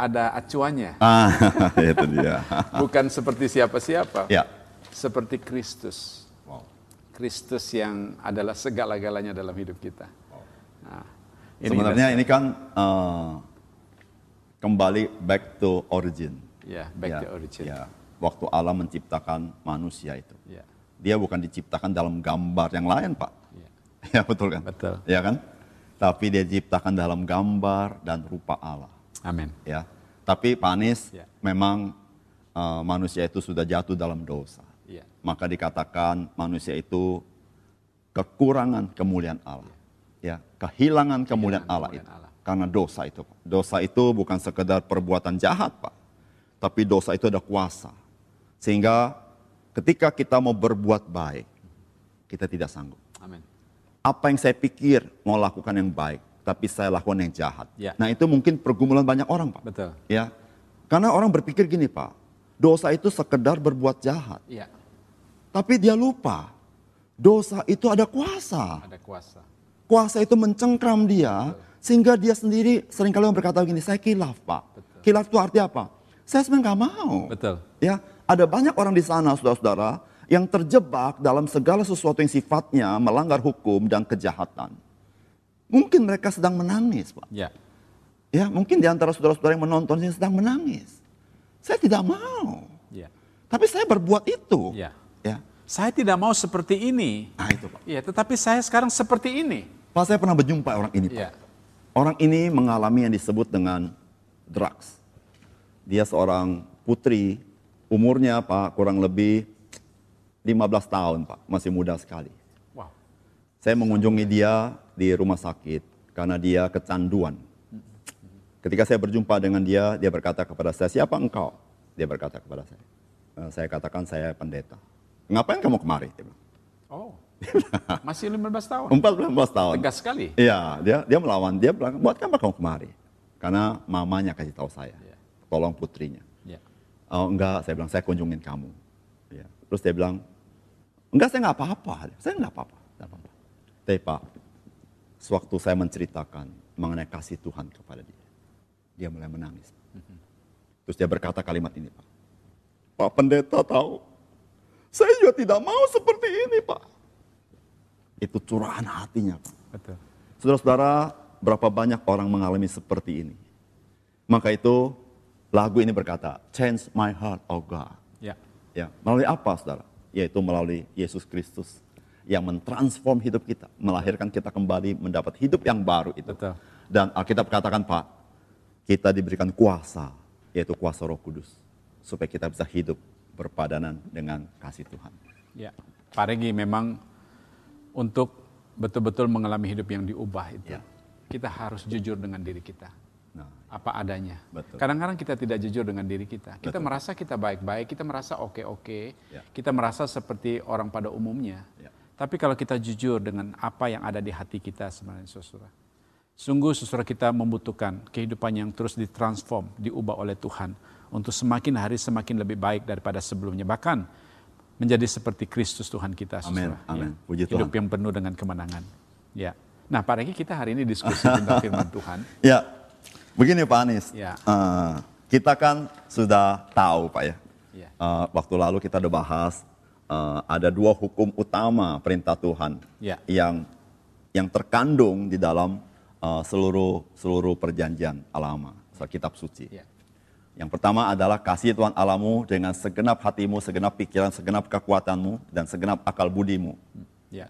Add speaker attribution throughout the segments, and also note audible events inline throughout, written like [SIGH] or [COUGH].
Speaker 1: ada acuannya.
Speaker 2: Ah, [LAUGHS] itu dia.
Speaker 1: Bukan seperti siapa-siapa.
Speaker 2: ya.
Speaker 1: Seperti Kristus. Kristus yang adalah segala-galanya dalam hidup kita. Nah, ini
Speaker 2: Sebenarnya ini kan eh, kembali back to origin.
Speaker 1: Ya, back
Speaker 2: Ya,
Speaker 1: to origin.
Speaker 2: ya. Waktu Allah menciptakan manusia itu.
Speaker 1: Ya,
Speaker 2: Dia bukan diciptakan dalam gambar yang lain, Pak.
Speaker 1: ya. [LAUGHS]
Speaker 2: Ya betul kan?
Speaker 1: Betul.
Speaker 2: Ya kan? Tapi dia diciptakan dalam gambar dan rupa Allah.
Speaker 1: Amin.
Speaker 2: Ya. Tapi Pak Anies,
Speaker 1: Ya.
Speaker 2: memang eh, manusia itu sudah jatuh dalam dosa.
Speaker 1: Ya.
Speaker 2: Maka dikatakan manusia itu kekurangan kemuliaan Allah. Ya, kehilangan kemuliaan Allah
Speaker 1: kemuliaan
Speaker 2: itu.
Speaker 1: Allah.
Speaker 2: Karena dosa itu. Pak. Dosa itu bukan sekedar perbuatan jahat, Pak. Tapi dosa itu ada kuasa. Sehingga ketika kita mau berbuat baik, kita tidak sanggup.
Speaker 1: Amin.
Speaker 2: Apa yang saya pikir mau lakukan yang baik, tapi saya lakukan yang jahat.
Speaker 1: Ya.
Speaker 2: Nah itu mungkin pergumulan banyak orang, Pak.
Speaker 1: Betul.
Speaker 2: Ya, karena orang berpikir gini, Pak. Dosa itu sekedar berbuat jahat.
Speaker 1: Ya,
Speaker 2: Tapi dia lupa, dosa itu ada kuasa.
Speaker 1: ada kuasa.
Speaker 2: Kuasa itu mencengkram dia, sehingga dia sendiri sering kali berkata begini, saya kilaf, Pak. Kilaf itu arti apa? Saya sebenarnya nggak mau.
Speaker 1: Betul.
Speaker 2: Ya, ada banyak orang di sana, saudara-saudara, yang terjebak dalam segala sesuatu yang sifatnya melanggar hukum dan kejahatan. Mungkin mereka sedang menangis, Pak.
Speaker 1: Ya,
Speaker 2: Ya, mungkin di antara saudara-saudara yang menonton ini sedang menangis. Saya tidak mau.
Speaker 1: ya,
Speaker 2: Tapi saya berbuat itu.
Speaker 1: ya.
Speaker 2: Ya.
Speaker 1: Saya tidak mau seperti ini.
Speaker 2: Nah itu Pak.
Speaker 1: Ya, tetapi saya sekarang seperti ini.
Speaker 2: Pak saya pernah berjumpa orang ini Pak.
Speaker 1: Ya,
Speaker 2: Orang ini mengalami yang disebut dengan drugs. Dia seorang putri, umurnya Pak kurang lebih 15 tahun Pak, masih muda sekali.
Speaker 1: wow.
Speaker 2: Saya mengunjungi dia di rumah sakit karena dia kecanduan. Ketika saya berjumpa dengan dia, dia berkata kepada saya, siapa engkau? Dia berkata kepada saya. "Eh, Saya katakan saya pendeta. Ngapain kamu kemari? Dia bilang.
Speaker 1: Oh, [LAUGHS] masih 15 tahun.
Speaker 2: 14 tahun.
Speaker 1: Tegas sekali.
Speaker 2: Iya, dia dia melawan. Dia bilang, buat apa kamu kemari? Karena mamanya kasih tahu saya,
Speaker 1: Iya.
Speaker 2: tolong putrinya.
Speaker 1: Ya,
Speaker 2: Oh enggak, saya bilang saya kunjungin kamu. Ya. Terus dia bilang, enggak saya nggak apa-apa, saya nggak apa-apa. Tapi Pak, sewaktu saya menceritakan mengenai kasih Tuhan kepada dia, dia mulai menangis. Terus dia berkata kalimat ini Pak, Pak Pendeta tahu, saya juga tidak mau seperti ini Pak. Itu curahan hatinya Pak.
Speaker 1: betul.
Speaker 2: Saudara-saudara, berapa banyak orang mengalami seperti ini. Maka itu lagu ini berkata, change my heart, oh God.
Speaker 1: Ya,
Speaker 2: Ya, melalui apa saudara? Yaitu melalui Yesus Kristus yang mentransform hidup kita, melahirkan kita kembali mendapat hidup yang baru itu.
Speaker 1: Betul.
Speaker 2: Dan Alkitab katakan Pak, kita diberikan kuasa, yaitu kuasa roh kudus. Supaya kita bisa hidup berpadanan dengan kasih Tuhan.
Speaker 1: ya. Pak Regi memang untuk betul-betul mengalami hidup yang diubah itu,
Speaker 2: Ya.
Speaker 1: kita harus jujur dengan diri kita.
Speaker 2: Nah,
Speaker 1: apa adanya. Kadang-kadang kita tidak jujur dengan diri kita. Kita
Speaker 2: Betul.
Speaker 1: merasa kita baik-baik, kita merasa oke-oke,
Speaker 2: Ya.
Speaker 1: kita merasa seperti orang pada umumnya.
Speaker 2: Ya.
Speaker 1: Tapi kalau kita jujur dengan apa yang ada di hati kita sebenarnya saudara. Sungguh saudara kita membutuhkan kehidupan yang terus ditransform, diubah oleh Tuhan untuk semakin hari semakin lebih baik daripada sebelumnya. Bahkan menjadi seperti Kristus Tuhan kita
Speaker 2: Amin,
Speaker 1: saudara.
Speaker 2: amin.
Speaker 1: Ya.
Speaker 2: Puji
Speaker 1: Hidup
Speaker 2: Tuhan.
Speaker 1: yang penuh dengan kemenangan. Ya. Nah Pak Reki kita hari ini diskusi [LAUGHS] tentang firman Tuhan.
Speaker 2: Ya, begini Pak Anies.
Speaker 1: Ya.
Speaker 2: Eh, kita kan sudah tahu Pak ya.
Speaker 1: Ya.
Speaker 2: Eh, waktu lalu kita udah bahas eh, ada dua hukum utama perintah Tuhan
Speaker 1: Ya.
Speaker 2: yang yang terkandung di dalam eh, seluruh seluruh perjanjian lama, kitab suci.
Speaker 1: Ya.
Speaker 2: Yang pertama adalah kasih Tuhan Alamu dengan segenap hatimu, segenap pikiran, segenap kekuatanmu, dan segenap akal budimu.
Speaker 1: Ya.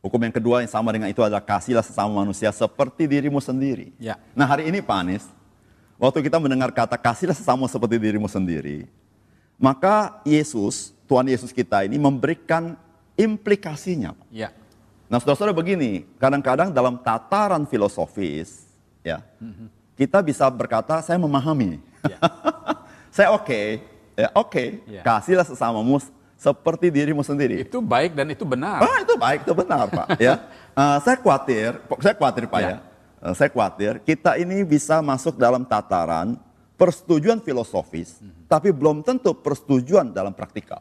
Speaker 2: Hukum yang kedua yang sama dengan itu adalah kasihlah sesama manusia seperti dirimu sendiri.
Speaker 1: Ya.
Speaker 2: Nah hari ini Pak Anies, waktu kita mendengar kata kasihlah sesama seperti dirimu sendiri, maka Yesus, Tuhan Yesus kita ini memberikan implikasinya. Pak.
Speaker 1: Ya.
Speaker 2: Nah saudara-saudara begini, kadang-kadang dalam tataran filosofis, ya, kita bisa berkata saya memahami,
Speaker 1: Ya. [LAUGHS]
Speaker 2: saya oke, ya oke,
Speaker 1: Ya.
Speaker 2: kasihlah sesamamu seperti dirimu sendiri.
Speaker 1: Itu baik dan itu benar.
Speaker 2: Ah itu baik, itu benar Pak. ya, [LAUGHS] Eh, saya khawatir, saya khawatir Pak ya.
Speaker 1: Ya.
Speaker 2: Eh, saya khawatir kita ini bisa masuk dalam tataran persetujuan filosofis,
Speaker 1: Mhm.
Speaker 2: tapi belum tentu persetujuan dalam praktikal.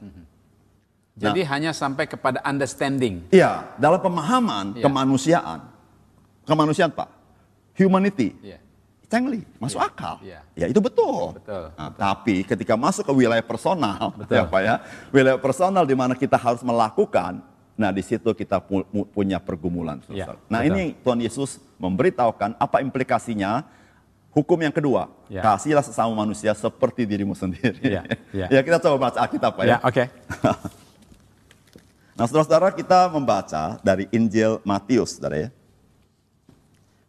Speaker 1: Jadi hanya sampai kepada understanding.
Speaker 2: Iya, dalam pemahaman
Speaker 1: Ya.
Speaker 2: kemanusiaan, kemanusiaan Pak, humanity,
Speaker 1: Ya.
Speaker 2: Cengli, masuk
Speaker 1: Iya,
Speaker 2: akal.
Speaker 1: iya.
Speaker 2: Ya itu betul.
Speaker 1: Betul,
Speaker 2: Nah, Tapi ketika masuk ke wilayah personal, [LAUGHS]
Speaker 1: Betul.
Speaker 2: ya Pak ya, wilayah personal di mana kita harus melakukan, nah di situ kita pu- pu- punya pergumulan.
Speaker 1: Iya,
Speaker 2: saudara. nah
Speaker 1: betul.
Speaker 2: ini Tuhan Yesus memberitahukan apa implikasinya. Hukum yang kedua,
Speaker 1: Ya.
Speaker 2: kasihlah sesama manusia seperti dirimu sendiri.
Speaker 1: Iya, iya. [LAUGHS]
Speaker 2: ya kita coba baca Alkitab Pak
Speaker 1: Ya,
Speaker 2: ya.
Speaker 1: oke. [LAUGHS]
Speaker 2: Nah saudara-saudara kita membaca dari Injil Matius, saudara ya.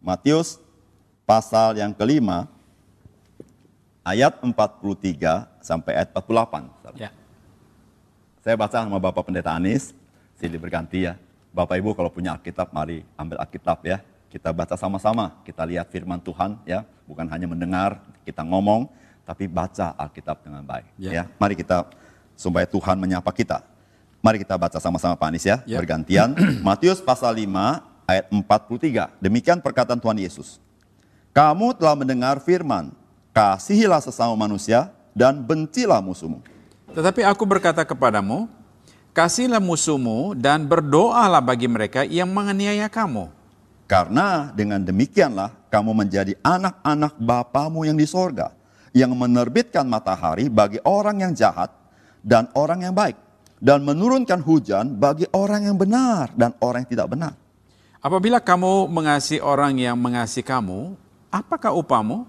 Speaker 2: Matius pasal yang kelima, ayat 43 sampai ayat 48. saudara.
Speaker 1: Ya.
Speaker 2: Saya baca sama Bapak Pendeta Anis, silih berganti ya. Bapak Ibu kalau punya Alkitab, mari ambil Alkitab ya. Kita baca sama-sama, kita lihat firman Tuhan ya. Bukan hanya mendengar, kita ngomong, tapi baca Alkitab dengan baik.
Speaker 1: Ya.
Speaker 2: Ya. Mari kita, supaya Tuhan menyapa kita. Mari kita baca sama-sama Pak Anis ya,
Speaker 1: Ya.
Speaker 2: bergantian. [CLEARS THROAT] Matius pasal 5 ayat 43. Demikian perkataan Tuhan Yesus. Kamu telah mendengar firman, kasihilah sesama manusia dan bencilah musuhmu.
Speaker 1: Tetapi aku berkata kepadamu, kasihlah musuhmu dan berdoalah bagi mereka yang menganiaya kamu.
Speaker 2: Karena dengan demikianlah kamu menjadi anak-anak Bapamu yang di sorga, yang menerbitkan matahari bagi orang yang jahat dan orang yang baik, dan menurunkan hujan bagi orang yang benar dan orang yang tidak benar.
Speaker 1: Apabila kamu mengasihi orang yang mengasihi kamu, apakah upamu?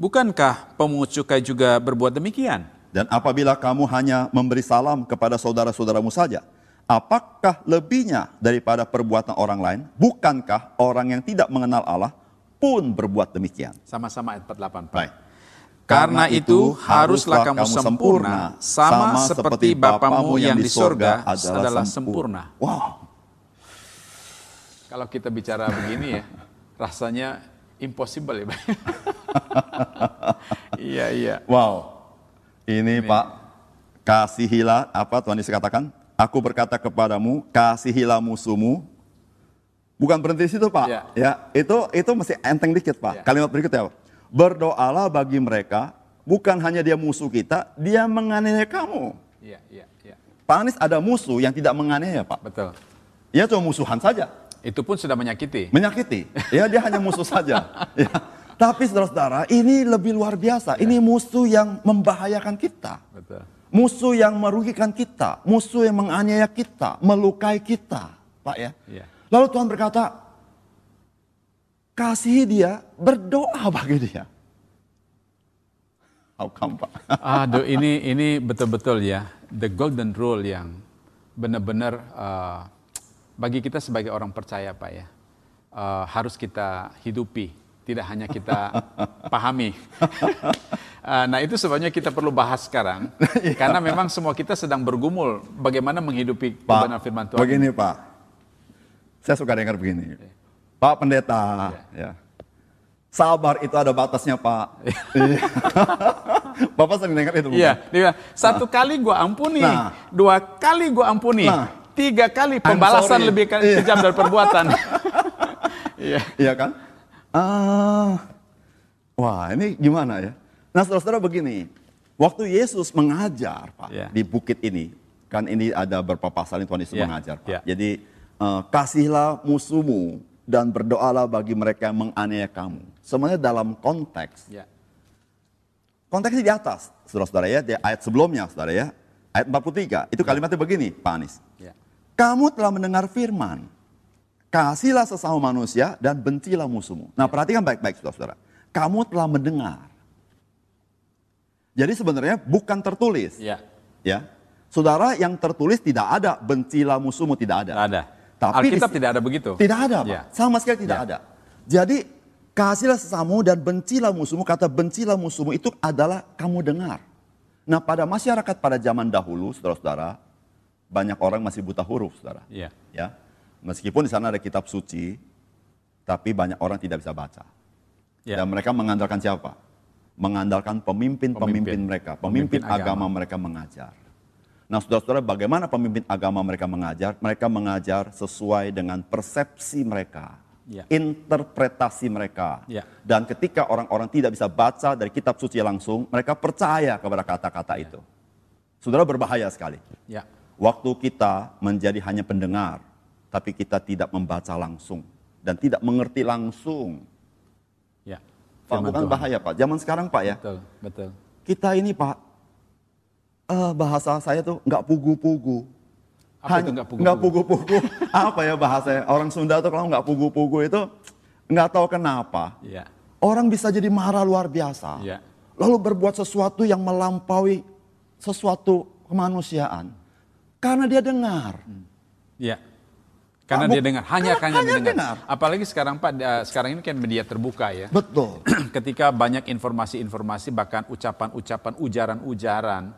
Speaker 1: Bukankah pemungut cukai juga berbuat demikian?
Speaker 2: Dan apabila kamu hanya memberi salam kepada saudara-saudaramu saja, apakah lebihnya daripada perbuatan orang lain? Bukankah orang yang tidak mengenal Allah pun berbuat demikian?
Speaker 1: Sama-sama ayat 48. Pak.
Speaker 2: Baik.
Speaker 1: Karena itu haruslah kamu sempurna, sama seperti Bapamu yang di sorga adalah sempurna.
Speaker 2: Wow,
Speaker 1: Kalau kita bicara begini ya, rasanya impossible ya, Pak. [LAUGHS] iya, iya.
Speaker 2: wow. Ini, Pak, kasihilah apa Tuhan Yesus katakan? Aku berkata kepadamu, kasihilah musuhmu. Bukan berhenti di situ, Pak.
Speaker 1: Ya.
Speaker 2: Ya, itu itu masih enteng dikit, Pak.
Speaker 1: Ya.
Speaker 2: Kalimat berikutnya, Pak. Berdoalah bagi mereka, bukan hanya dia musuh kita, dia menganiaya kamu.
Speaker 1: Iya, iya, iya.
Speaker 2: Pak Anies ada musuh yang tidak menganiaya, Pak.
Speaker 1: Betul.
Speaker 2: Ya cuma musuhan saja,
Speaker 1: Itu pun sudah menyakiti.
Speaker 2: menyakiti. Ya dia hanya musuh saja. [LAUGHS] Ya. Tapi saudara-saudara, ini lebih luar biasa. Ini musuh yang membahayakan kita.
Speaker 1: Betul.
Speaker 2: Musuh yang merugikan kita, musuh yang menganiaya kita, melukai kita, Pak ya.
Speaker 1: Iya.
Speaker 2: Lalu Tuhan berkata, kasihi dia, berdoa bagi dia. How come, Pak? [LAUGHS]
Speaker 1: Aduh, ini ini betul-betul ya the golden rule yang benar-benar uh, bagi kita sebagai orang percaya, Pak ya, uh, harus kita hidupi, tidak hanya kita pahami. Uh, [LAUGHS] nah itu sebabnya kita perlu bahas sekarang, [LAUGHS] karena memang semua kita sedang bergumul bagaimana menghidupi kebenaran firman Tuhan.
Speaker 2: begini Pak, saya suka dengar begini. Pak Pendeta, ya. sabar itu ada batasnya Pak. Iya. [LAUGHS] Bapak sering dengar itu bukan?
Speaker 1: Iya, dia satu kali gua ampuni,
Speaker 2: Nah.
Speaker 1: dua kali gua ampuni,
Speaker 2: Nah.
Speaker 1: tiga kali pembalasan lebih ke-
Speaker 2: Iya.
Speaker 1: kejam dari perbuatan. Iya.
Speaker 2: Iya kan? Ah, wah ini gimana ya? Nah saudara-saudara begini, waktu Yesus mengajar Pak
Speaker 1: Iya.
Speaker 2: di bukit ini, kan ini ada beberapa pasal yang Tuhan Yesus
Speaker 1: Iya,
Speaker 2: mengajar Pak.
Speaker 1: iya.
Speaker 2: Jadi eh, kasihlah musuhmu dan berdoalah bagi mereka yang menganiaya kamu. Semuanya dalam konteks
Speaker 1: Ya.
Speaker 2: Konteksnya di atas, saudara-saudara ya, di ayat sebelumnya, saudara ya. Ayat 43, itu kalimatnya begini, Pak Anies.
Speaker 1: Ya.
Speaker 2: Kamu telah mendengar firman, kasihlah sesama manusia dan bencilah musuhmu. Nah perhatikan baik-baik saudara-saudara. Kamu telah mendengar. Jadi sebenarnya bukan tertulis.
Speaker 1: Ya.
Speaker 2: Ya, Saudara yang tertulis tidak ada, bencilah musuhmu tidak ada.
Speaker 1: Tidak ada.
Speaker 2: Tapi
Speaker 1: Alkitab
Speaker 2: di-
Speaker 1: tidak ada begitu.
Speaker 2: Tidak ada, Pak.
Speaker 1: Ya.
Speaker 2: Sama sekali tidak
Speaker 1: Ya.
Speaker 2: ada. Jadi, kasihlah sesamu dan bencilah musuhmu. Kata bencilah musuhmu itu adalah kamu dengar. Nah, pada masyarakat pada zaman dahulu, saudara-saudara, banyak orang masih buta huruf, saudara.
Speaker 1: Iya.
Speaker 2: Ya. Meskipun di sana ada kitab suci, tapi banyak orang tidak bisa baca.
Speaker 1: Ya.
Speaker 2: Dan mereka mengandalkan siapa? Mengandalkan pemimpin-pemimpin
Speaker 1: Pemimpin.
Speaker 2: mereka, pemimpin,
Speaker 1: Pemimpin
Speaker 2: agama.
Speaker 1: agama.
Speaker 2: mereka mengajar. Nah, saudara-saudara, bagaimana pemimpin agama mereka mengajar? Mereka mengajar sesuai dengan persepsi mereka,
Speaker 1: Ya.
Speaker 2: interpretasi mereka.
Speaker 1: Ya.
Speaker 2: Dan ketika orang-orang tidak bisa baca dari kitab suci langsung, mereka percaya kepada kata-kata
Speaker 1: Ya.
Speaker 2: itu. Saudara berbahaya sekali.
Speaker 1: Ya.
Speaker 2: Waktu kita menjadi hanya pendengar, tapi kita tidak membaca langsung dan tidak mengerti langsung.
Speaker 1: Ya.
Speaker 2: Pak, bukan
Speaker 1: Tuhan.
Speaker 2: bahaya Pak. Zaman sekarang Pak ya,
Speaker 1: Betul, betul.
Speaker 2: kita ini Pak, eh, bahasa saya tuh nggak pugu-pugu.
Speaker 1: Apa itu nggak pugu-pugu?
Speaker 2: nggak pugu-pugu. [LAUGHS] Apa ya bahasanya? Orang Sunda tuh kalau nggak pugu-pugu itu nggak tahu kenapa.
Speaker 1: Iya.
Speaker 2: Orang bisa jadi marah luar biasa.
Speaker 1: Iya.
Speaker 2: Lalu berbuat sesuatu yang melampaui sesuatu kemanusiaan. Karena dia dengar.
Speaker 1: Iya. Karena
Speaker 2: Pak,
Speaker 1: dia dengar, hanya
Speaker 2: karena
Speaker 1: hanya mendengar.
Speaker 2: dengar.
Speaker 1: Apalagi sekarang Pak, eh, sekarang ini kan media terbuka ya.
Speaker 2: Betul. [CLEARS THROAT]
Speaker 1: Ketika banyak informasi-informasi bahkan ucapan-ucapan ujaran-ujaran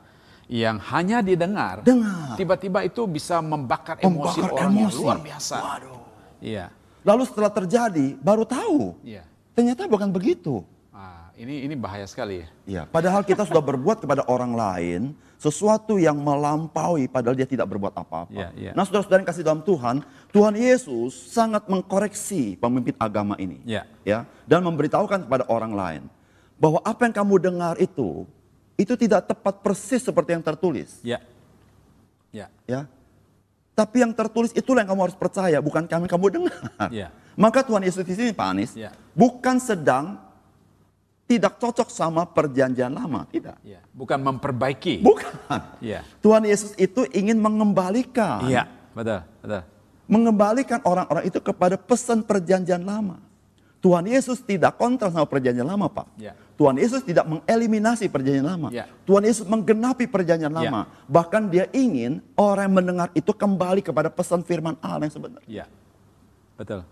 Speaker 1: yang hanya didengar,
Speaker 2: Dengar.
Speaker 1: tiba-tiba itu bisa membakar emosi
Speaker 2: Membakar
Speaker 1: orang yang
Speaker 2: emosi.
Speaker 1: luar biasa.
Speaker 2: Waduh.
Speaker 1: Iya.
Speaker 2: Lalu setelah terjadi, baru tahu.
Speaker 1: Iya.
Speaker 2: Ternyata bukan begitu.
Speaker 1: Ah, ini ini bahaya sekali ya.
Speaker 2: Ya, padahal kita sudah berbuat kepada orang lain sesuatu yang melampaui padahal dia tidak berbuat apa-apa.
Speaker 1: Ya, ya.
Speaker 2: Nah, saudara-saudara yang kasih dalam Tuhan, Tuhan Yesus sangat mengkoreksi pemimpin agama ini.
Speaker 1: Ya.
Speaker 2: Ya, dan memberitahukan kepada orang lain bahwa apa yang kamu dengar itu itu tidak tepat persis seperti yang tertulis,
Speaker 1: Ya. Ya.
Speaker 2: ya. Tapi yang tertulis itulah yang kamu harus percaya, bukan kami kamu dengar.
Speaker 1: Ya.
Speaker 2: Maka Tuhan Yesus di sini Pak Anies,
Speaker 1: Ya.
Speaker 2: bukan sedang tidak cocok sama perjanjian lama, tidak.
Speaker 1: Ya. Bukan memperbaiki.
Speaker 2: Bukan.
Speaker 1: Iya.
Speaker 2: Tuhan Yesus itu ingin mengembalikan.
Speaker 1: Iya, betul, betul.
Speaker 2: Mengembalikan orang-orang itu kepada pesan perjanjian lama. Tuhan Yesus tidak kontra sama perjanjian lama, Pak.
Speaker 1: Ya.
Speaker 2: Tuhan Yesus tidak mengeliminasi perjanjian lama.
Speaker 1: Ya.
Speaker 2: Tuhan Yesus menggenapi perjanjian
Speaker 1: Ya.
Speaker 2: lama. Bahkan dia ingin orang yang mendengar itu kembali kepada pesan firman Allah yang sebenarnya.
Speaker 1: Iya. Betul.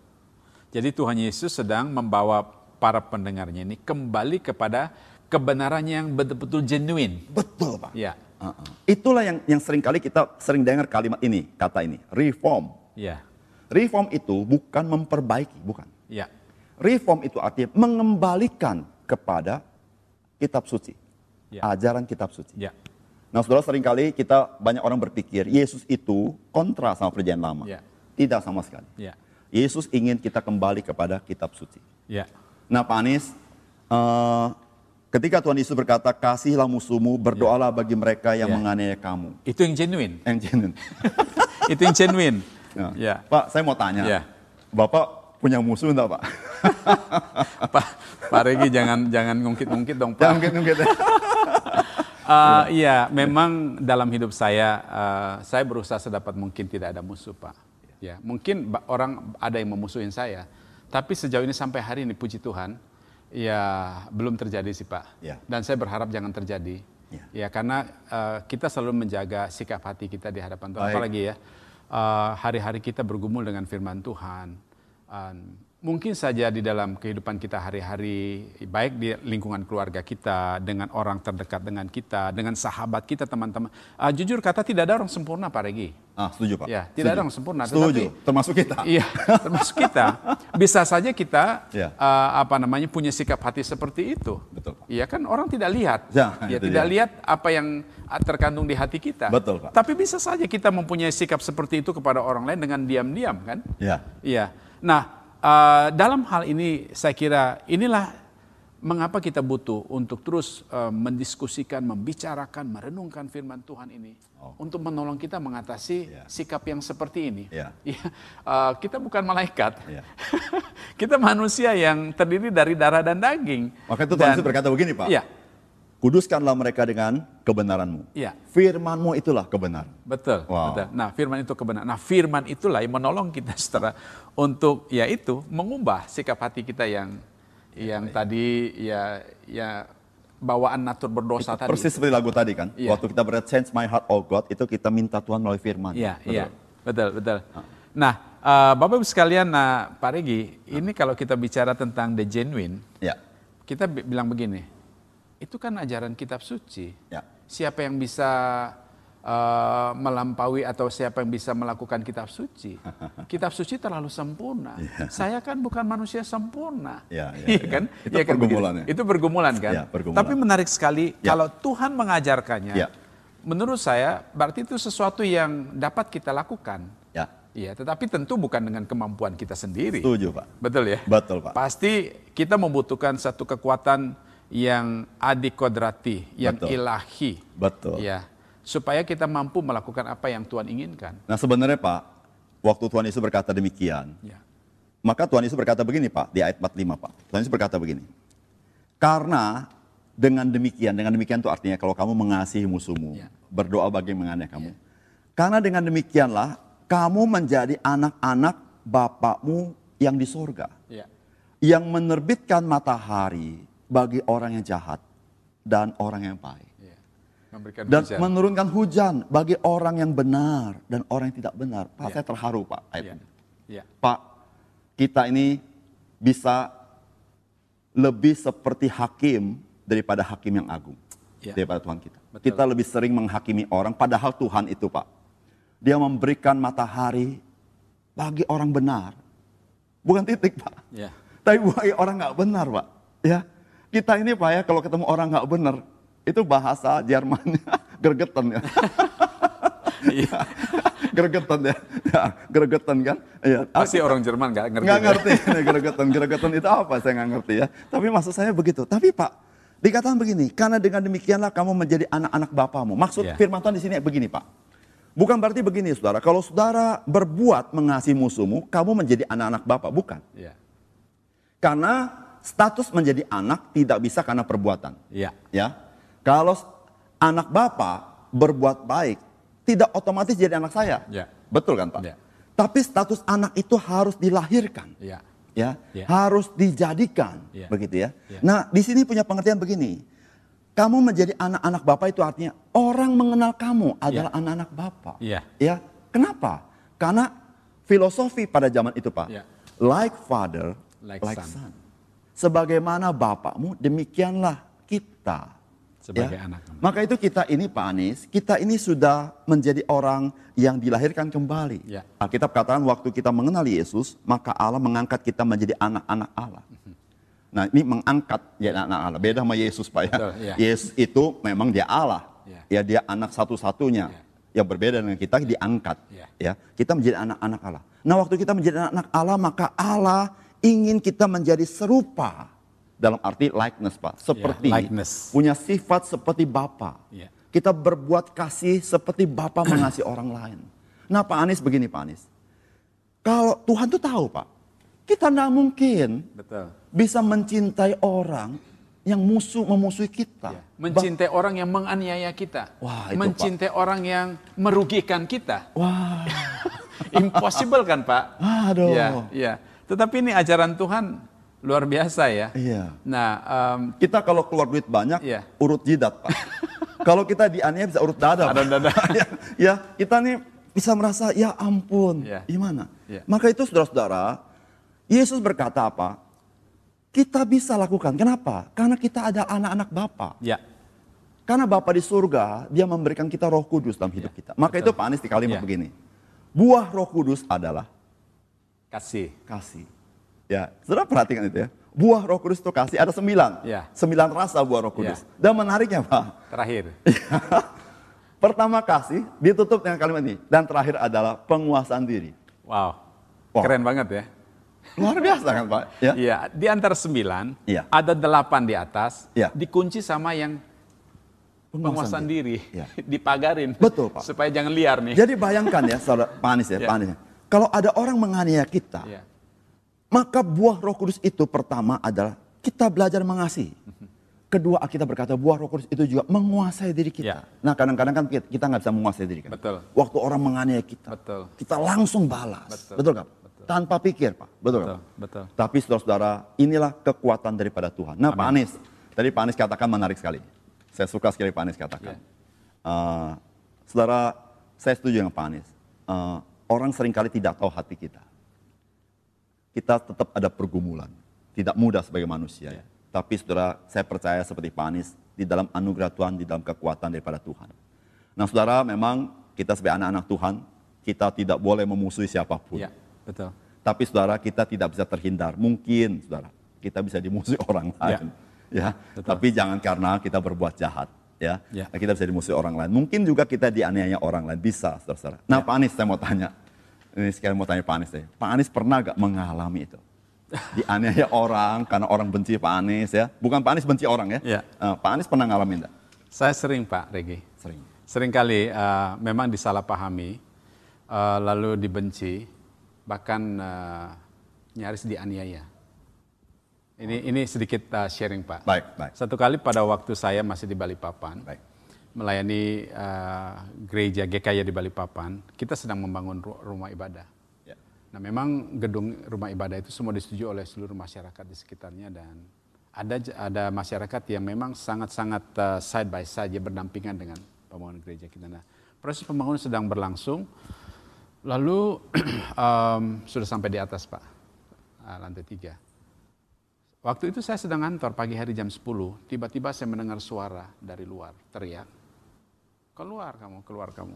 Speaker 1: Jadi Tuhan Yesus sedang membawa para pendengarnya ini kembali kepada kebenaran yang betul-betul genuine.
Speaker 2: Betul, Pak.
Speaker 1: Iya.
Speaker 2: Uh-uh. Itulah yang yang sering kali kita sering dengar kalimat ini, kata ini, reform.
Speaker 1: Iya.
Speaker 2: Reform itu bukan memperbaiki, bukan.
Speaker 1: Iya.
Speaker 2: Reform itu artinya mengembalikan kepada kitab suci.
Speaker 1: Ya.
Speaker 2: Ajaran kitab suci.
Speaker 1: Iya.
Speaker 2: Nah saudara sering kali kita banyak orang berpikir Yesus itu kontra sama perjanjian lama.
Speaker 1: Ya.
Speaker 2: Tidak sama sekali.
Speaker 1: Iya.
Speaker 2: Yesus ingin kita kembali kepada kitab suci.
Speaker 1: Iya.
Speaker 2: Nah Pak Anies, eh, ketika Tuhan Yesus berkata kasihlah musuhmu, berdoalah bagi mereka yang
Speaker 1: Ya.
Speaker 2: menganiaya kamu.
Speaker 1: Itu yang genuine.
Speaker 2: Yang genuine. [LAUGHS]
Speaker 1: Itu yang genuine.
Speaker 2: Nah,
Speaker 1: Iya.
Speaker 2: Pak saya mau tanya,
Speaker 1: Ya.
Speaker 2: Bapak punya musuh enggak Pak? [LAUGHS]
Speaker 1: Pak Pak Regi jangan jangan ngungkit-ngungkit dong Pak.
Speaker 2: Jangan mungkin-mungkin. [LAUGHS]
Speaker 1: Eh, iya, memang dalam hidup saya, eh, saya berusaha sedapat mungkin tidak ada musuh, Pak. Ya, mungkin orang ada yang memusuhin saya, tapi sejauh ini sampai hari ini, puji Tuhan, ya belum terjadi sih, Pak.
Speaker 2: Ya.
Speaker 1: Dan saya berharap jangan terjadi.
Speaker 2: Ya.
Speaker 1: Ya, karena eh, kita selalu menjaga sikap hati kita di hadapan Tuhan.
Speaker 2: Baik.
Speaker 1: Apalagi ya, eh, hari-hari kita bergumul dengan firman Tuhan. Um, mungkin saja di dalam kehidupan kita hari-hari, baik di lingkungan keluarga kita, dengan orang terdekat dengan kita, dengan sahabat kita, teman-teman. Ah, jujur kata tidak ada orang sempurna, Pak Regi.
Speaker 2: Ah, setuju Pak.
Speaker 1: Ya, tidak ada
Speaker 2: Setuju.
Speaker 1: orang sempurna,
Speaker 2: Setuju,
Speaker 1: tetapi-
Speaker 2: termasuk kita. [LAUGHS]
Speaker 1: Iya, termasuk kita. Bisa saja kita
Speaker 2: Ya.
Speaker 1: uh, apa namanya punya sikap hati seperti itu.
Speaker 2: Betul, Pak.
Speaker 1: Iya kan orang tidak lihat.
Speaker 2: Ya,
Speaker 1: Ya, tidak
Speaker 2: dia.
Speaker 1: lihat apa yang uh, terkandung di hati kita.
Speaker 2: Betul, Pak.
Speaker 1: Tapi bisa saja kita mempunyai sikap seperti itu kepada orang lain dengan diam-diam kan?
Speaker 2: Ya.
Speaker 1: Iya. Nah, uh, dalam hal ini saya kira inilah mengapa kita butuh untuk terus uh, mendiskusikan, membicarakan, merenungkan firman Tuhan ini
Speaker 2: Oh.
Speaker 1: untuk menolong kita mengatasi
Speaker 2: Ya.
Speaker 1: sikap yang seperti ini.
Speaker 2: Ya.
Speaker 1: Iya, [LAUGHS] uh, kita bukan malaikat.
Speaker 2: Ya. [LAUGHS]
Speaker 1: kita manusia yang terdiri dari darah dan daging.
Speaker 2: Maka itu Tuhan
Speaker 1: Dan-
Speaker 2: berkata begini Pak.
Speaker 1: Iya,
Speaker 2: Kuduskanlah mereka dengan kebenaranmu.
Speaker 1: iya.
Speaker 2: Firmanmu itulah kebenaran.
Speaker 1: Betul,
Speaker 2: Wow.
Speaker 1: betul. Nah, firman itu kebenaran. Nah, firman itulah yang menolong kita [LAUGHS] setelah untuk yaitu mengubah sikap hati kita yang yang tadi ya ya bawaan natur berdosa tadi.
Speaker 2: Persis seperti lagu tadi kan.
Speaker 1: Iya.
Speaker 2: Waktu kita berat Change My Heart Oh God, itu kita minta Tuhan melalui firman.
Speaker 1: Iya,
Speaker 2: Betul.
Speaker 1: iya. Betul, betul. Nah, eh, Bapak Ibu sekalian, nah, Pak Regi, ini kalau kita bicara tentang the genuine,
Speaker 2: Ya.
Speaker 1: kita bi- bilang begini, itu kan ajaran kitab suci.
Speaker 2: Ya.
Speaker 1: Siapa yang bisa eh, melampaui atau siapa yang bisa melakukan kitab suci? [LAUGHS] Kitab suci terlalu sempurna. Saya kan bukan manusia sempurna. [LAUGHS]
Speaker 2: Ya, ya,
Speaker 1: Iya
Speaker 2: ya.
Speaker 1: kan?
Speaker 2: Itu
Speaker 1: Iya kan
Speaker 2: pergumulan
Speaker 1: begitu?
Speaker 2: ya.
Speaker 1: Itu pergumulan kan?
Speaker 2: Ya, pergumulan.
Speaker 1: Tapi menarik sekali
Speaker 2: Ya.
Speaker 1: kalau Tuhan mengajarkannya.
Speaker 2: Ya.
Speaker 1: Menurut saya berarti itu sesuatu yang dapat kita lakukan.
Speaker 2: Ya.
Speaker 1: Iya, tetapi tentu bukan dengan kemampuan kita sendiri.
Speaker 2: Setuju Pak.
Speaker 1: Betul ya?
Speaker 2: Betul Pak.
Speaker 1: Pasti kita membutuhkan satu kekuatan yang adikodrati, yang
Speaker 2: Betul.
Speaker 1: ilahi.
Speaker 2: Betul.
Speaker 1: Ya, supaya kita mampu melakukan apa yang Tuhan inginkan.
Speaker 2: Nah sebenarnya Pak, waktu Tuhan Yesus berkata demikian,
Speaker 1: Ya.
Speaker 2: maka Tuhan Yesus berkata begini Pak, di ayat 45 Pak. Tuhan Yesus berkata begini. Karena dengan demikian, dengan demikian itu artinya kalau kamu mengasihi musuhmu,
Speaker 1: Ya.
Speaker 2: berdoa bagi mengasihi kamu. Karena dengan demikianlah kamu menjadi anak-anak Bapakmu yang di sorga.
Speaker 1: Ya.
Speaker 2: Yang menerbitkan matahari bagi orang yang jahat dan orang yang baik.
Speaker 1: Ya. Memberikan
Speaker 2: Dan
Speaker 1: hujan.
Speaker 2: menurunkan hujan bagi orang yang benar dan orang yang tidak benar. Pak,
Speaker 1: Ya.
Speaker 2: saya terharu Pak
Speaker 1: Ya. Ya.
Speaker 2: Pak, kita ini bisa lebih seperti hakim daripada hakim yang agung.
Speaker 1: Ya.
Speaker 2: Daripada Tuhan kita.
Speaker 1: Betul.
Speaker 2: Kita lebih sering menghakimi orang, padahal Tuhan itu Pak. Dia memberikan matahari bagi orang benar. Bukan titik Pak.
Speaker 1: Ya.
Speaker 2: Tapi bagi orang nggak benar Pak. Ya, Kita ini Pak ya kalau ketemu orang nggak benar, itu bahasa Jermannya [LAUGHS] gergetan ya. [LAUGHS]
Speaker 1: Iya. [LAUGHS]
Speaker 2: gregetan ya. ya gregetan kan? Iya.
Speaker 1: Pasti orang Jerman nggak ngerti.
Speaker 2: Nggak
Speaker 1: ya.
Speaker 2: ngerti, ini gregetan. Gregetan itu apa? Saya nggak ngerti ya. Tapi maksud saya begitu. Tapi Pak, dikatakan begini, karena dengan demikianlah kamu menjadi anak-anak Bapamu. Maksud
Speaker 1: Ya.
Speaker 2: firman Tuhan di sini begini Pak. Bukan berarti begini saudara, kalau saudara berbuat mengasihi musuhmu, kamu menjadi anak-anak Bapa. Bukan.
Speaker 1: Iya.
Speaker 2: Karena status menjadi anak tidak bisa karena perbuatan.
Speaker 1: Iya.
Speaker 2: Ya, kalau anak Bapak berbuat baik, tidak otomatis jadi anak saya.
Speaker 1: Ya.
Speaker 2: Betul kan Pak?
Speaker 1: Ya.
Speaker 2: Tapi status anak itu harus dilahirkan.
Speaker 1: Iya.
Speaker 2: Ya,
Speaker 1: Ya.
Speaker 2: harus dijadikan,
Speaker 1: Ya.
Speaker 2: begitu ya.
Speaker 1: Ya.
Speaker 2: Nah, di sini punya pengertian begini. Kamu menjadi anak-anak Bapak itu artinya orang mengenal kamu adalah anak-anak Bapak.
Speaker 1: Iya.
Speaker 2: Ya, kenapa? Karena filosofi pada zaman itu, Pak.
Speaker 1: Ya.
Speaker 2: Like father,
Speaker 1: Like
Speaker 2: like,
Speaker 1: son.
Speaker 2: son. Sebagaimana bapakmu, demikianlah kita.
Speaker 1: Sebagai
Speaker 2: Ya.
Speaker 1: anak.
Speaker 2: Maka itu kita ini Pak Anies, kita ini sudah menjadi orang yang dilahirkan kembali.
Speaker 1: Ya.
Speaker 2: Alkitab katakan waktu kita mengenal Yesus, maka Allah mengangkat kita menjadi anak-anak Allah. Nah ini mengangkat ya anak-anak Allah. Beda sama Yesus Pak ya.
Speaker 1: Betul, ya.
Speaker 2: Yesus itu memang dia Allah.
Speaker 1: Ya.
Speaker 2: Ya dia anak satu-satunya.
Speaker 1: Ya.
Speaker 2: Yang berbeda dengan kita diangkat.
Speaker 1: Ya.
Speaker 2: Ya. Kita menjadi anak-anak Allah. Nah waktu kita menjadi anak-anak Allah maka Allah ingin kita menjadi serupa. Dalam arti likeness Pak. Seperti
Speaker 1: likeness.
Speaker 2: punya sifat seperti Bapa.
Speaker 1: Ya.
Speaker 2: Kita berbuat kasih seperti Bapa mengasihi orang lain. Nah Pak Anies begini Pak Anies. Kalau Tuhan tuh tahu Pak. Kita tidak mungkin
Speaker 1: Betul.
Speaker 2: bisa mencintai orang yang musuh memusuhi kita.
Speaker 1: Ya. Mencintai orang yang menganiaya kita.
Speaker 2: Wah, itu,
Speaker 1: Mencintai orang yang merugikan kita.
Speaker 2: Wah, [LAUGHS]
Speaker 1: Impossible kan Pak?
Speaker 2: aduh.
Speaker 1: Iya, iya. Tetapi ini ajaran Tuhan luar biasa ya.
Speaker 2: Iya.
Speaker 1: Nah, em,
Speaker 2: Kita kalau keluar duit banyak,
Speaker 1: Iya.
Speaker 2: urut jidat Pak. [LAUGHS] kalau kita dianiaya bisa urut dada.
Speaker 1: Ada dada. [LAUGHS]
Speaker 2: ya, ya, kita nih bisa merasa ya ampun,
Speaker 1: Iya.
Speaker 2: gimana?
Speaker 1: Iya.
Speaker 2: Maka itu saudara-saudara, Yesus berkata apa? Kita bisa lakukan. Kenapa? Karena kita ada anak-anak Bapa.
Speaker 1: ya,
Speaker 2: Karena Bapa di surga, dia memberikan kita roh kudus dalam hidup kita. Maka itu Pak Anies di kalimat
Speaker 1: Iya.
Speaker 2: begini. Buah roh kudus adalah
Speaker 1: kasih.
Speaker 2: kasih. Ya, saudara perhatikan itu ya. Buah roh kudus itu kasih, ada sembilan.
Speaker 1: Ya.
Speaker 2: Sembilan rasa buah roh kudus.
Speaker 1: Ya.
Speaker 2: Dan menariknya Pak,
Speaker 1: Terakhir. [LAUGHS]
Speaker 2: pertama kasih ditutup dengan kalimat ini. Dan terakhir adalah penguasaan diri.
Speaker 1: Wow.
Speaker 2: Wah.
Speaker 1: Keren banget ya.
Speaker 2: Luar biasa kan Pak? Ya.
Speaker 1: Iya, di antara sembilan,
Speaker 2: Iya.
Speaker 1: ada delapan di atas,
Speaker 2: Iya.
Speaker 1: dikunci sama yang penguasaan diri,
Speaker 2: Iya. [LAUGHS]
Speaker 1: dipagarin.
Speaker 2: Betul, Pak.
Speaker 1: Supaya jangan liar nih.
Speaker 2: Jadi bayangkan ya, saudara Pak Anies ya,
Speaker 1: Ya.
Speaker 2: Pak Anies ya. Kalau ada orang menganiaya kita,
Speaker 1: Iya.
Speaker 2: maka buah roh kudus itu pertama adalah kita belajar mengasihi. Kedua kita berkata buah roh kudus itu juga menguasai diri kita.
Speaker 1: Ya.
Speaker 2: Nah kadang-kadang kan kita nggak bisa menguasai diri kan.
Speaker 1: Betul.
Speaker 2: Waktu orang menganiaya kita,
Speaker 1: Betul.
Speaker 2: kita langsung balas.
Speaker 1: Betul.
Speaker 2: Betul, kan? Tanpa pikir pak, betul,
Speaker 1: Betul,
Speaker 2: kan?
Speaker 1: betul.
Speaker 2: Tapi saudara-saudara, inilah kekuatan daripada Tuhan. Nah Pak Anies, tadi Pak Anies katakan menarik sekali. Saya suka sekali Pak Anies katakan.
Speaker 1: Ya.
Speaker 2: Eh, saudara, saya setuju dengan Pak Anies. Eh, orang sering kali tidak tahu hati kita kita tetap ada pergumulan. Tidak mudah sebagai manusia. ya. Tapi saudara, saya percaya seperti Pak Anies, di dalam anugerah Tuhan, di dalam kekuatan daripada Tuhan. Nah saudara, memang kita sebagai anak-anak Tuhan, kita tidak boleh memusuhi siapa pun.
Speaker 1: Iya, betul.
Speaker 2: Tapi saudara, kita tidak bisa terhindar. Mungkin, saudara, kita bisa dimusuhi [LAUGHS] orang lain. Ya,
Speaker 1: betul.
Speaker 2: tapi jangan karena kita berbuat jahat. Ya,
Speaker 1: Ya.
Speaker 2: kita bisa dimusuhi orang lain. Mungkin juga kita dianiaya orang lain. Bisa, saudara. Nah, Pak Anies, saya mau tanya. Ini sekali mau tanya Pak Anies deh. Pak Anies pernah gak mengalami itu? [LAUGHS] Dianiaya orang karena orang benci Pak Anies ya. Bukan Pak Anies benci orang ya.
Speaker 1: Ya.
Speaker 2: Eh, Pak Anies pernah ngalamin enggak?
Speaker 1: Saya sering Pak Regi.
Speaker 2: Sering.
Speaker 1: Seringkali eh, memang disalahpahami, eh, lalu dibenci, bahkan eh, nyaris dianiaya. Ini ini sedikit uh, sharing Pak.
Speaker 2: Baik, baik.
Speaker 1: Satu kali pada waktu saya masih di Balikpapan,
Speaker 2: Baik.
Speaker 1: melayani uh, gereja GKY di Balikpapan, kita sedang membangun ru- rumah ibadah.
Speaker 2: Ya.
Speaker 1: Nah memang gedung rumah ibadah itu semua disetujui oleh seluruh masyarakat di sekitarnya dan ada ada masyarakat yang memang sangat-sangat uh, side by side ya berdampingan dengan pembangunan gereja kita. Nah proses pembangunan sedang berlangsung, lalu [CLEARS THROAT] um, sudah sampai di atas Pak, uh, lantai tiga. Waktu itu saya sedang ngantor pagi hari jam 10, tiba-tiba saya mendengar suara dari luar teriak, keluar kamu, keluar kamu.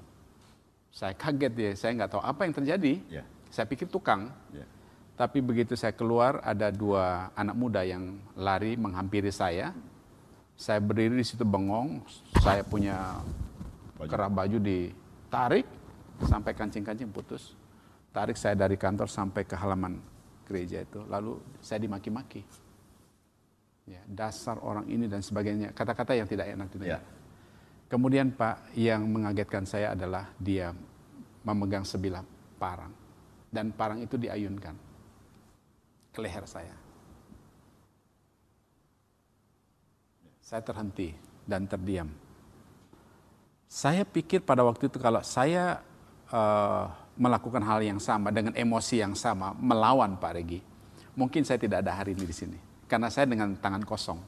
Speaker 1: Saya kaget ya, saya nggak tahu apa yang terjadi.
Speaker 2: Ya.
Speaker 1: Saya pikir tukang,
Speaker 2: Ya.
Speaker 1: tapi begitu saya keluar ada dua anak muda yang lari menghampiri saya. Saya berdiri di situ bengong, saya punya
Speaker 2: Baju.
Speaker 1: kerah baju ditarik sampai kancing-kancing putus. Tarik saya dari kantor sampai ke halaman gereja itu, lalu saya dimaki-maki. Ya, dasar orang ini dan sebagainya, kata-kata yang tidak enak
Speaker 2: Ya.
Speaker 1: didengar. Kemudian Pak, yang mengagetkan saya adalah dia memegang sebilah parang. Dan parang itu diayunkan ke leher saya. Saya terhenti dan terdiam. Saya pikir pada waktu itu kalau saya eh, melakukan hal yang sama dengan emosi yang sama, melawan Pak Regi, mungkin saya tidak ada hari ini di sini. Karena saya dengan tangan kosong.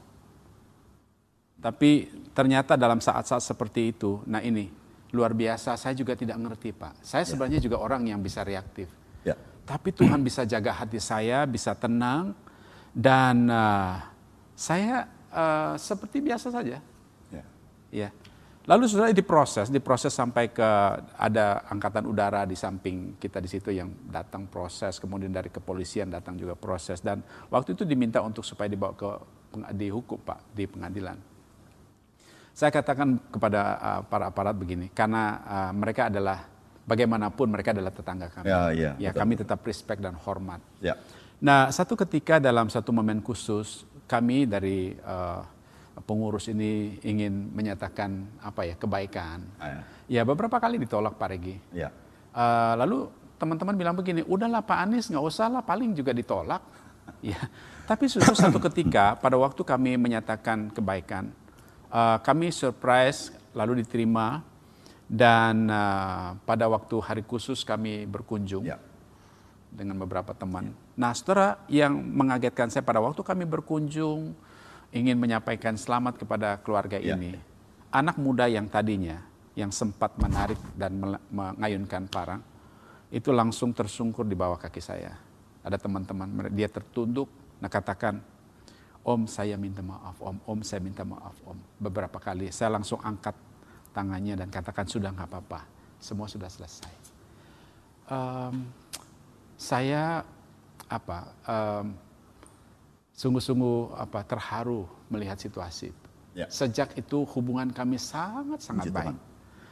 Speaker 1: Tapi ternyata dalam saat-saat seperti itu, nah ini luar biasa. Saya juga tidak ngerti Pak. Saya sebenarnya juga orang yang bisa reaktif.
Speaker 2: Ya.
Speaker 1: Tapi Tuhan bisa jaga hati saya, bisa tenang, dan eh, saya eh, seperti biasa saja.
Speaker 2: Ya.
Speaker 1: Ya. Lalu sudah diproses, diproses sampai ke ada angkatan udara di samping kita di situ yang datang proses, kemudian dari kepolisian datang juga proses dan waktu itu diminta untuk supaya dibawa ke dihukum Pak di pengadilan. Saya katakan kepada uh, para aparat begini, karena uh, mereka adalah bagaimanapun mereka adalah tetangga kami.
Speaker 2: Ya,
Speaker 1: ya
Speaker 2: betul.
Speaker 1: kami tetap respect dan hormat.
Speaker 2: Ya.
Speaker 1: Nah, satu ketika dalam satu momen khusus, kami dari eh, pengurus ini ingin menyatakan apa ya kebaikan.
Speaker 2: Ah,
Speaker 1: Ya beberapa kali ditolak Pak Regi.
Speaker 2: Ya.
Speaker 1: Eh, lalu teman-teman bilang begini, udahlah Pak Anies nggak usah lah, paling juga ditolak. [LAUGHS] ya. Tapi suatu satu ketika pada waktu kami menyatakan kebaikan, eh, kami surprise lalu diterima dan eh, pada waktu hari khusus kami berkunjung
Speaker 2: Ya.
Speaker 1: dengan beberapa teman. Nah, saudara yang mengagetkan saya pada waktu kami berkunjung ingin menyampaikan selamat kepada keluarga
Speaker 2: Ya.
Speaker 1: ini. Anak muda yang tadinya yang sempat menarik dan mengayunkan parang itu langsung tersungkur di bawah kaki saya. Ada teman-teman dia tertunduk, nah katakan, Om saya minta maaf, Om, Om saya minta maaf, Om. Beberapa kali saya langsung angkat tangannya dan katakan sudah nggak apa-apa, semua sudah selesai. Em, saya apa em, sungguh-sungguh apa terharu melihat situasi itu.
Speaker 2: Ya.
Speaker 1: Sejak itu hubungan kami sangat sangat
Speaker 2: Puji
Speaker 1: baik.
Speaker 2: Tuhan.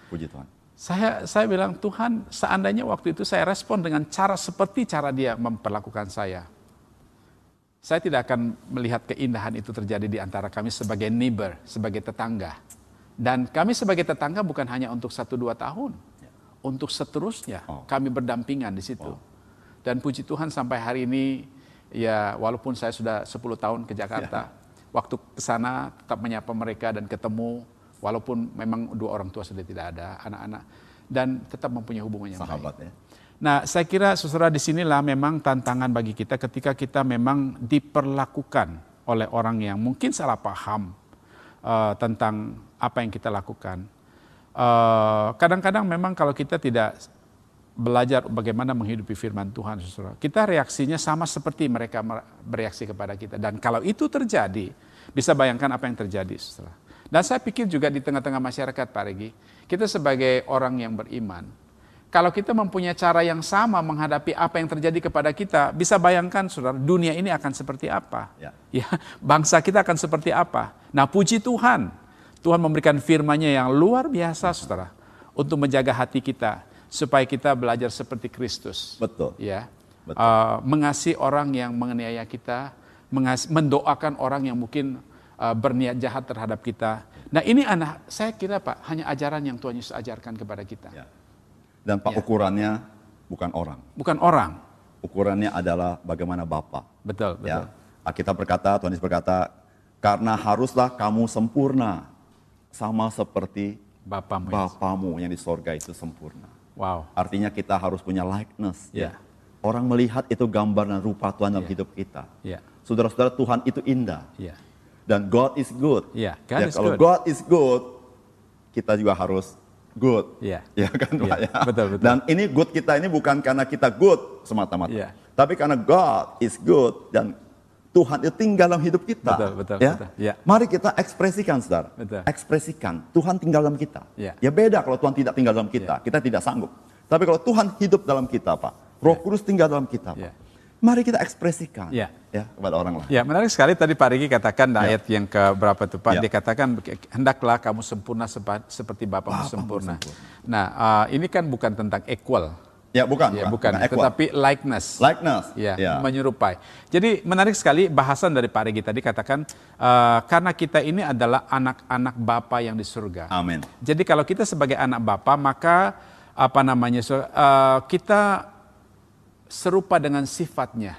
Speaker 2: Puji Tuhan.
Speaker 1: Saya saya bilang Tuhan seandainya waktu itu saya respon dengan cara seperti cara dia memperlakukan saya. Saya tidak akan melihat keindahan itu terjadi di antara kami sebagai neighbor, sebagai tetangga. Dan kami sebagai tetangga bukan hanya untuk satu dua tahun. Untuk seterusnya
Speaker 2: Oh.
Speaker 1: kami berdampingan di situ. Dan puji Tuhan sampai hari ini ya walaupun saya sudah 10 tahun ke Jakarta, waktu ke sana tetap menyapa mereka dan ketemu walaupun memang dua orang tua sudah tidak ada, anak-anak dan tetap mempunyai hubungan yang baik.
Speaker 2: Sahabat ya.
Speaker 1: Nah, saya kira saudara di sinilah memang tantangan bagi kita ketika kita memang diperlakukan oleh orang yang mungkin salah paham eh, tentang apa yang kita lakukan. Eh, Kadang-kadang memang kalau kita tidak belajar bagaimana menghidupi firman Tuhan, saudara, kita reaksinya sama seperti mereka mer- bereaksi kepada kita. Dan kalau itu terjadi, bisa bayangkan apa yang terjadi, saudara. Dan saya pikir juga di tengah-tengah masyarakat, Pak Regi, kita sebagai orang yang beriman, kalau kita mempunyai cara yang sama menghadapi apa yang terjadi kepada kita, bisa bayangkan saudara, dunia ini akan seperti apa.
Speaker 2: Ya.
Speaker 1: Ya, bangsa kita akan seperti apa. Nah puji Tuhan, Tuhan memberikan firman-Nya yang luar biasa saudara, untuk menjaga hati kita, supaya kita belajar seperti Kristus.
Speaker 2: Betul.
Speaker 1: Ya,
Speaker 2: Betul.
Speaker 1: Uh, mengasihi orang yang menganiaya kita, mengas- mendoakan orang yang mungkin uh, berniat jahat terhadap kita. Nah ini anak, saya kira Pak, hanya ajaran yang Tuhan Yesus ajarkan kepada kita.
Speaker 2: Ya. Dan Pak
Speaker 1: Ya.
Speaker 2: ukurannya bukan orang.
Speaker 1: Bukan orang.
Speaker 2: Ukurannya adalah bagaimana Bapak.
Speaker 1: Betul, betul.
Speaker 2: Ya. Kita berkata, Tuhan Yesus berkata, karena haruslah kamu sempurna sama seperti
Speaker 1: Bapamu.
Speaker 2: Bapamu yang di sorga itu sempurna.
Speaker 1: Wow.
Speaker 2: Artinya kita harus punya likeness.
Speaker 1: Ya.
Speaker 2: Orang melihat itu gambar dan rupa Tuhan dalam
Speaker 1: Ya.
Speaker 2: hidup kita.
Speaker 1: Ya.
Speaker 2: Saudara-saudara Tuhan itu indah.
Speaker 1: Ya.
Speaker 2: Dan God is good.
Speaker 1: Ya, God
Speaker 2: Ya,
Speaker 1: is
Speaker 2: kalau
Speaker 1: good.
Speaker 2: God is good, kita juga harus good.
Speaker 1: Ya.
Speaker 2: Ya kan Pak
Speaker 1: Ya, betul, betul.
Speaker 2: Dan ini good kita ini bukan karena kita good semata-mata.
Speaker 1: Ya.
Speaker 2: Tapi karena God is good dan Tuhan itu tinggal dalam hidup kita.
Speaker 1: Betul, betul,
Speaker 2: ya.
Speaker 1: betul. Ya.
Speaker 2: Mari kita ekspresikan, saudara.
Speaker 1: Betul.
Speaker 2: Ekspresikan. Tuhan tinggal dalam kita.
Speaker 1: Ya.
Speaker 2: ya beda kalau Tuhan tidak tinggal dalam kita. Kita tidak sanggup. Tapi kalau Tuhan hidup dalam kita, Pak. Roh Kudus tinggal dalam kita, Pak.
Speaker 1: Ya.
Speaker 2: Mari kita ekspresikan.
Speaker 1: Ya.
Speaker 2: Ya, kepada orang lain.
Speaker 1: Ya, menarik sekali tadi Pak Riki katakan
Speaker 2: Ya.
Speaker 1: ayat yang ke berapa itu Pak?
Speaker 2: Ya.
Speaker 1: Dia katakan hendaklah kamu sempurna sepa- seperti Bapamu
Speaker 2: Bapamu
Speaker 1: sempurna.
Speaker 2: sempurna.
Speaker 1: Nah, uh, ini kan bukan tentang equal.
Speaker 2: Ya, bukan.
Speaker 1: Ya, bukan,
Speaker 2: equal.
Speaker 1: tetapi likeness.
Speaker 2: likeness.
Speaker 1: Ya,
Speaker 2: Ya.
Speaker 1: menyerupai. Jadi menarik sekali bahasan dari Pak Regi tadi katakan uh, karena kita ini adalah anak-anak Bapa yang di surga.
Speaker 2: Amin.
Speaker 1: Jadi kalau kita sebagai anak Bapa maka apa namanya uh, kita serupa dengan sifatnya,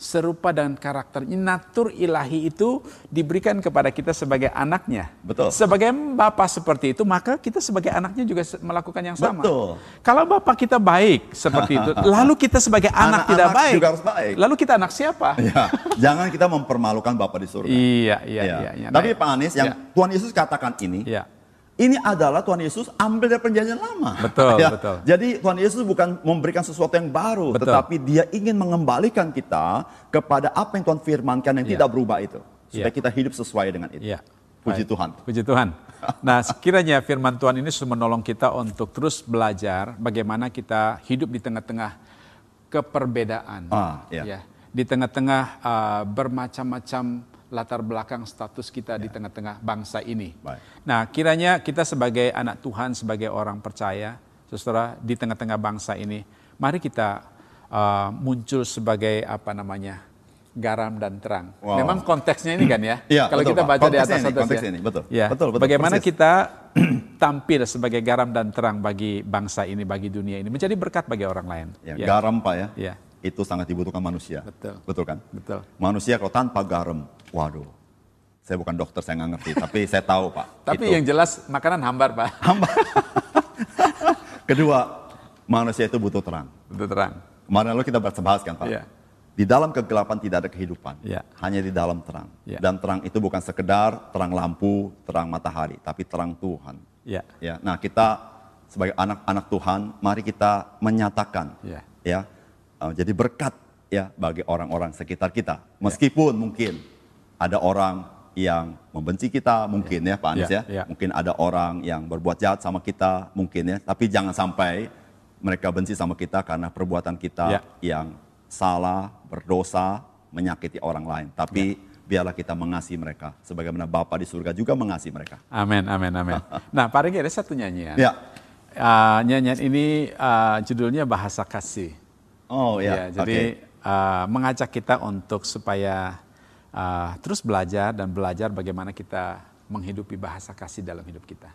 Speaker 1: serupa dengan karakternya. Natur ilahi itu diberikan kepada kita sebagai anaknya.
Speaker 2: Betul.
Speaker 1: Sebagai Bapa seperti itu maka kita sebagai anaknya juga melakukan yang sama.
Speaker 2: Betul.
Speaker 1: Kalau Bapak kita baik seperti itu, [LAUGHS] lalu kita sebagai anak tidak
Speaker 2: Anak-anak
Speaker 1: baik.
Speaker 2: juga harus baik.
Speaker 1: Lalu kita anak siapa? [LAUGHS]
Speaker 2: Ya, jangan kita mempermalukan Bapa di surga.
Speaker 1: Iya, iya,
Speaker 2: Ya.
Speaker 1: iya. iya.
Speaker 2: Tapi Pak Anies, yang
Speaker 1: ya.
Speaker 2: Tuhan Yesus katakan ini,
Speaker 1: Iya.
Speaker 2: Ini adalah Tuhan Yesus ambil dari perjanjian lama.
Speaker 1: Betul,
Speaker 2: Ya.
Speaker 1: betul.
Speaker 2: Jadi Tuhan Yesus bukan memberikan sesuatu yang baru,
Speaker 1: Betul.
Speaker 2: tetapi Dia ingin mengembalikan kita kepada apa yang Tuhan firmankan yang
Speaker 1: Ya.
Speaker 2: tidak berubah itu, supaya
Speaker 1: Ya.
Speaker 2: kita hidup sesuai dengan itu.
Speaker 1: Iya.
Speaker 2: Puji
Speaker 1: Baik.
Speaker 2: Tuhan.
Speaker 1: Puji Tuhan. Nah, sekiranya firman Tuhan ini sudah menolong kita untuk terus belajar bagaimana kita hidup di tengah-tengah keperbedaan.
Speaker 2: Ah, iya.
Speaker 1: Ya, di tengah-tengah uh, bermacam-macam latar belakang status kita di tengah-tengah bangsa ini.
Speaker 2: Ya. Baik.
Speaker 1: Nah, kiranya kita sebagai anak Tuhan, sebagai orang percaya, saudara di tengah-tengah bangsa ini, mari kita uh, muncul sebagai apa namanya garam dan terang.
Speaker 2: Wow.
Speaker 1: Memang konteksnya ini kan ya.
Speaker 2: Iya, [CLEARS THROAT]
Speaker 1: Kalau
Speaker 2: betul,
Speaker 1: kita baca di atas
Speaker 2: ini,
Speaker 1: atas ya.
Speaker 2: ini, betul.
Speaker 1: Ya.
Speaker 2: Betul, betul,
Speaker 1: Bagaimana
Speaker 2: persis.
Speaker 1: kita [CLEARS THROAT] tampil sebagai garam dan terang bagi bangsa ini, bagi dunia ini, menjadi berkat bagi orang lain.
Speaker 2: Ya,
Speaker 1: Ya.
Speaker 2: Garam Pak ya,
Speaker 1: Ya.
Speaker 2: Itu sangat dibutuhkan manusia.
Speaker 1: Betul.
Speaker 2: Betul kan?
Speaker 1: Betul.
Speaker 2: Manusia kalau tanpa garam, waduh. Saya bukan dokter, saya nggak ngerti, tapi saya tahu Pak.
Speaker 1: Tapi
Speaker 2: itu.
Speaker 1: yang jelas makanan hambar, Pak. [LAUGHS]
Speaker 2: Kedua, manusia itu butuh terang.
Speaker 1: Betul terang.
Speaker 2: Kemarin lalu kita bahas kan Pak.
Speaker 1: Iya.
Speaker 2: Di dalam kegelapan tidak ada kehidupan.
Speaker 1: Iya.
Speaker 2: Hanya di dalam terang.
Speaker 1: Iya.
Speaker 2: Dan terang itu bukan sekedar terang lampu, terang matahari, tapi terang Tuhan.
Speaker 1: Ya.
Speaker 2: Ya, nah kita sebagai anak-anak Tuhan, mari kita menyatakan,
Speaker 1: Iya.
Speaker 2: ya, uh, jadi berkat ya bagi orang-orang sekitar kita. Meskipun mungkin ada orang yang membenci kita, mungkin ya Pak Anies
Speaker 1: Iya,
Speaker 2: ya,
Speaker 1: iya.
Speaker 2: mungkin ada orang yang berbuat jahat sama kita, mungkin ya, tapi jangan sampai mereka benci sama kita karena perbuatan kita
Speaker 1: Iya.
Speaker 2: yang salah, berdosa, menyakiti orang lain. Tapi
Speaker 1: Iya.
Speaker 2: biarlah kita mengasihi mereka, sebagaimana Bapa di surga juga mengasihi mereka.
Speaker 1: Amin, amin, amin. [LAUGHS] Nah, Pak Regi ada satu nyanyian.
Speaker 2: Ya.
Speaker 1: Uh, nyanyian ini uh, judulnya Bahasa Kasih.
Speaker 2: Oh ya,
Speaker 1: Ya, jadi uh, mengajak kita untuk supaya uh, terus belajar dan belajar bagaimana kita menghidupi bahasa kasih dalam hidup kita.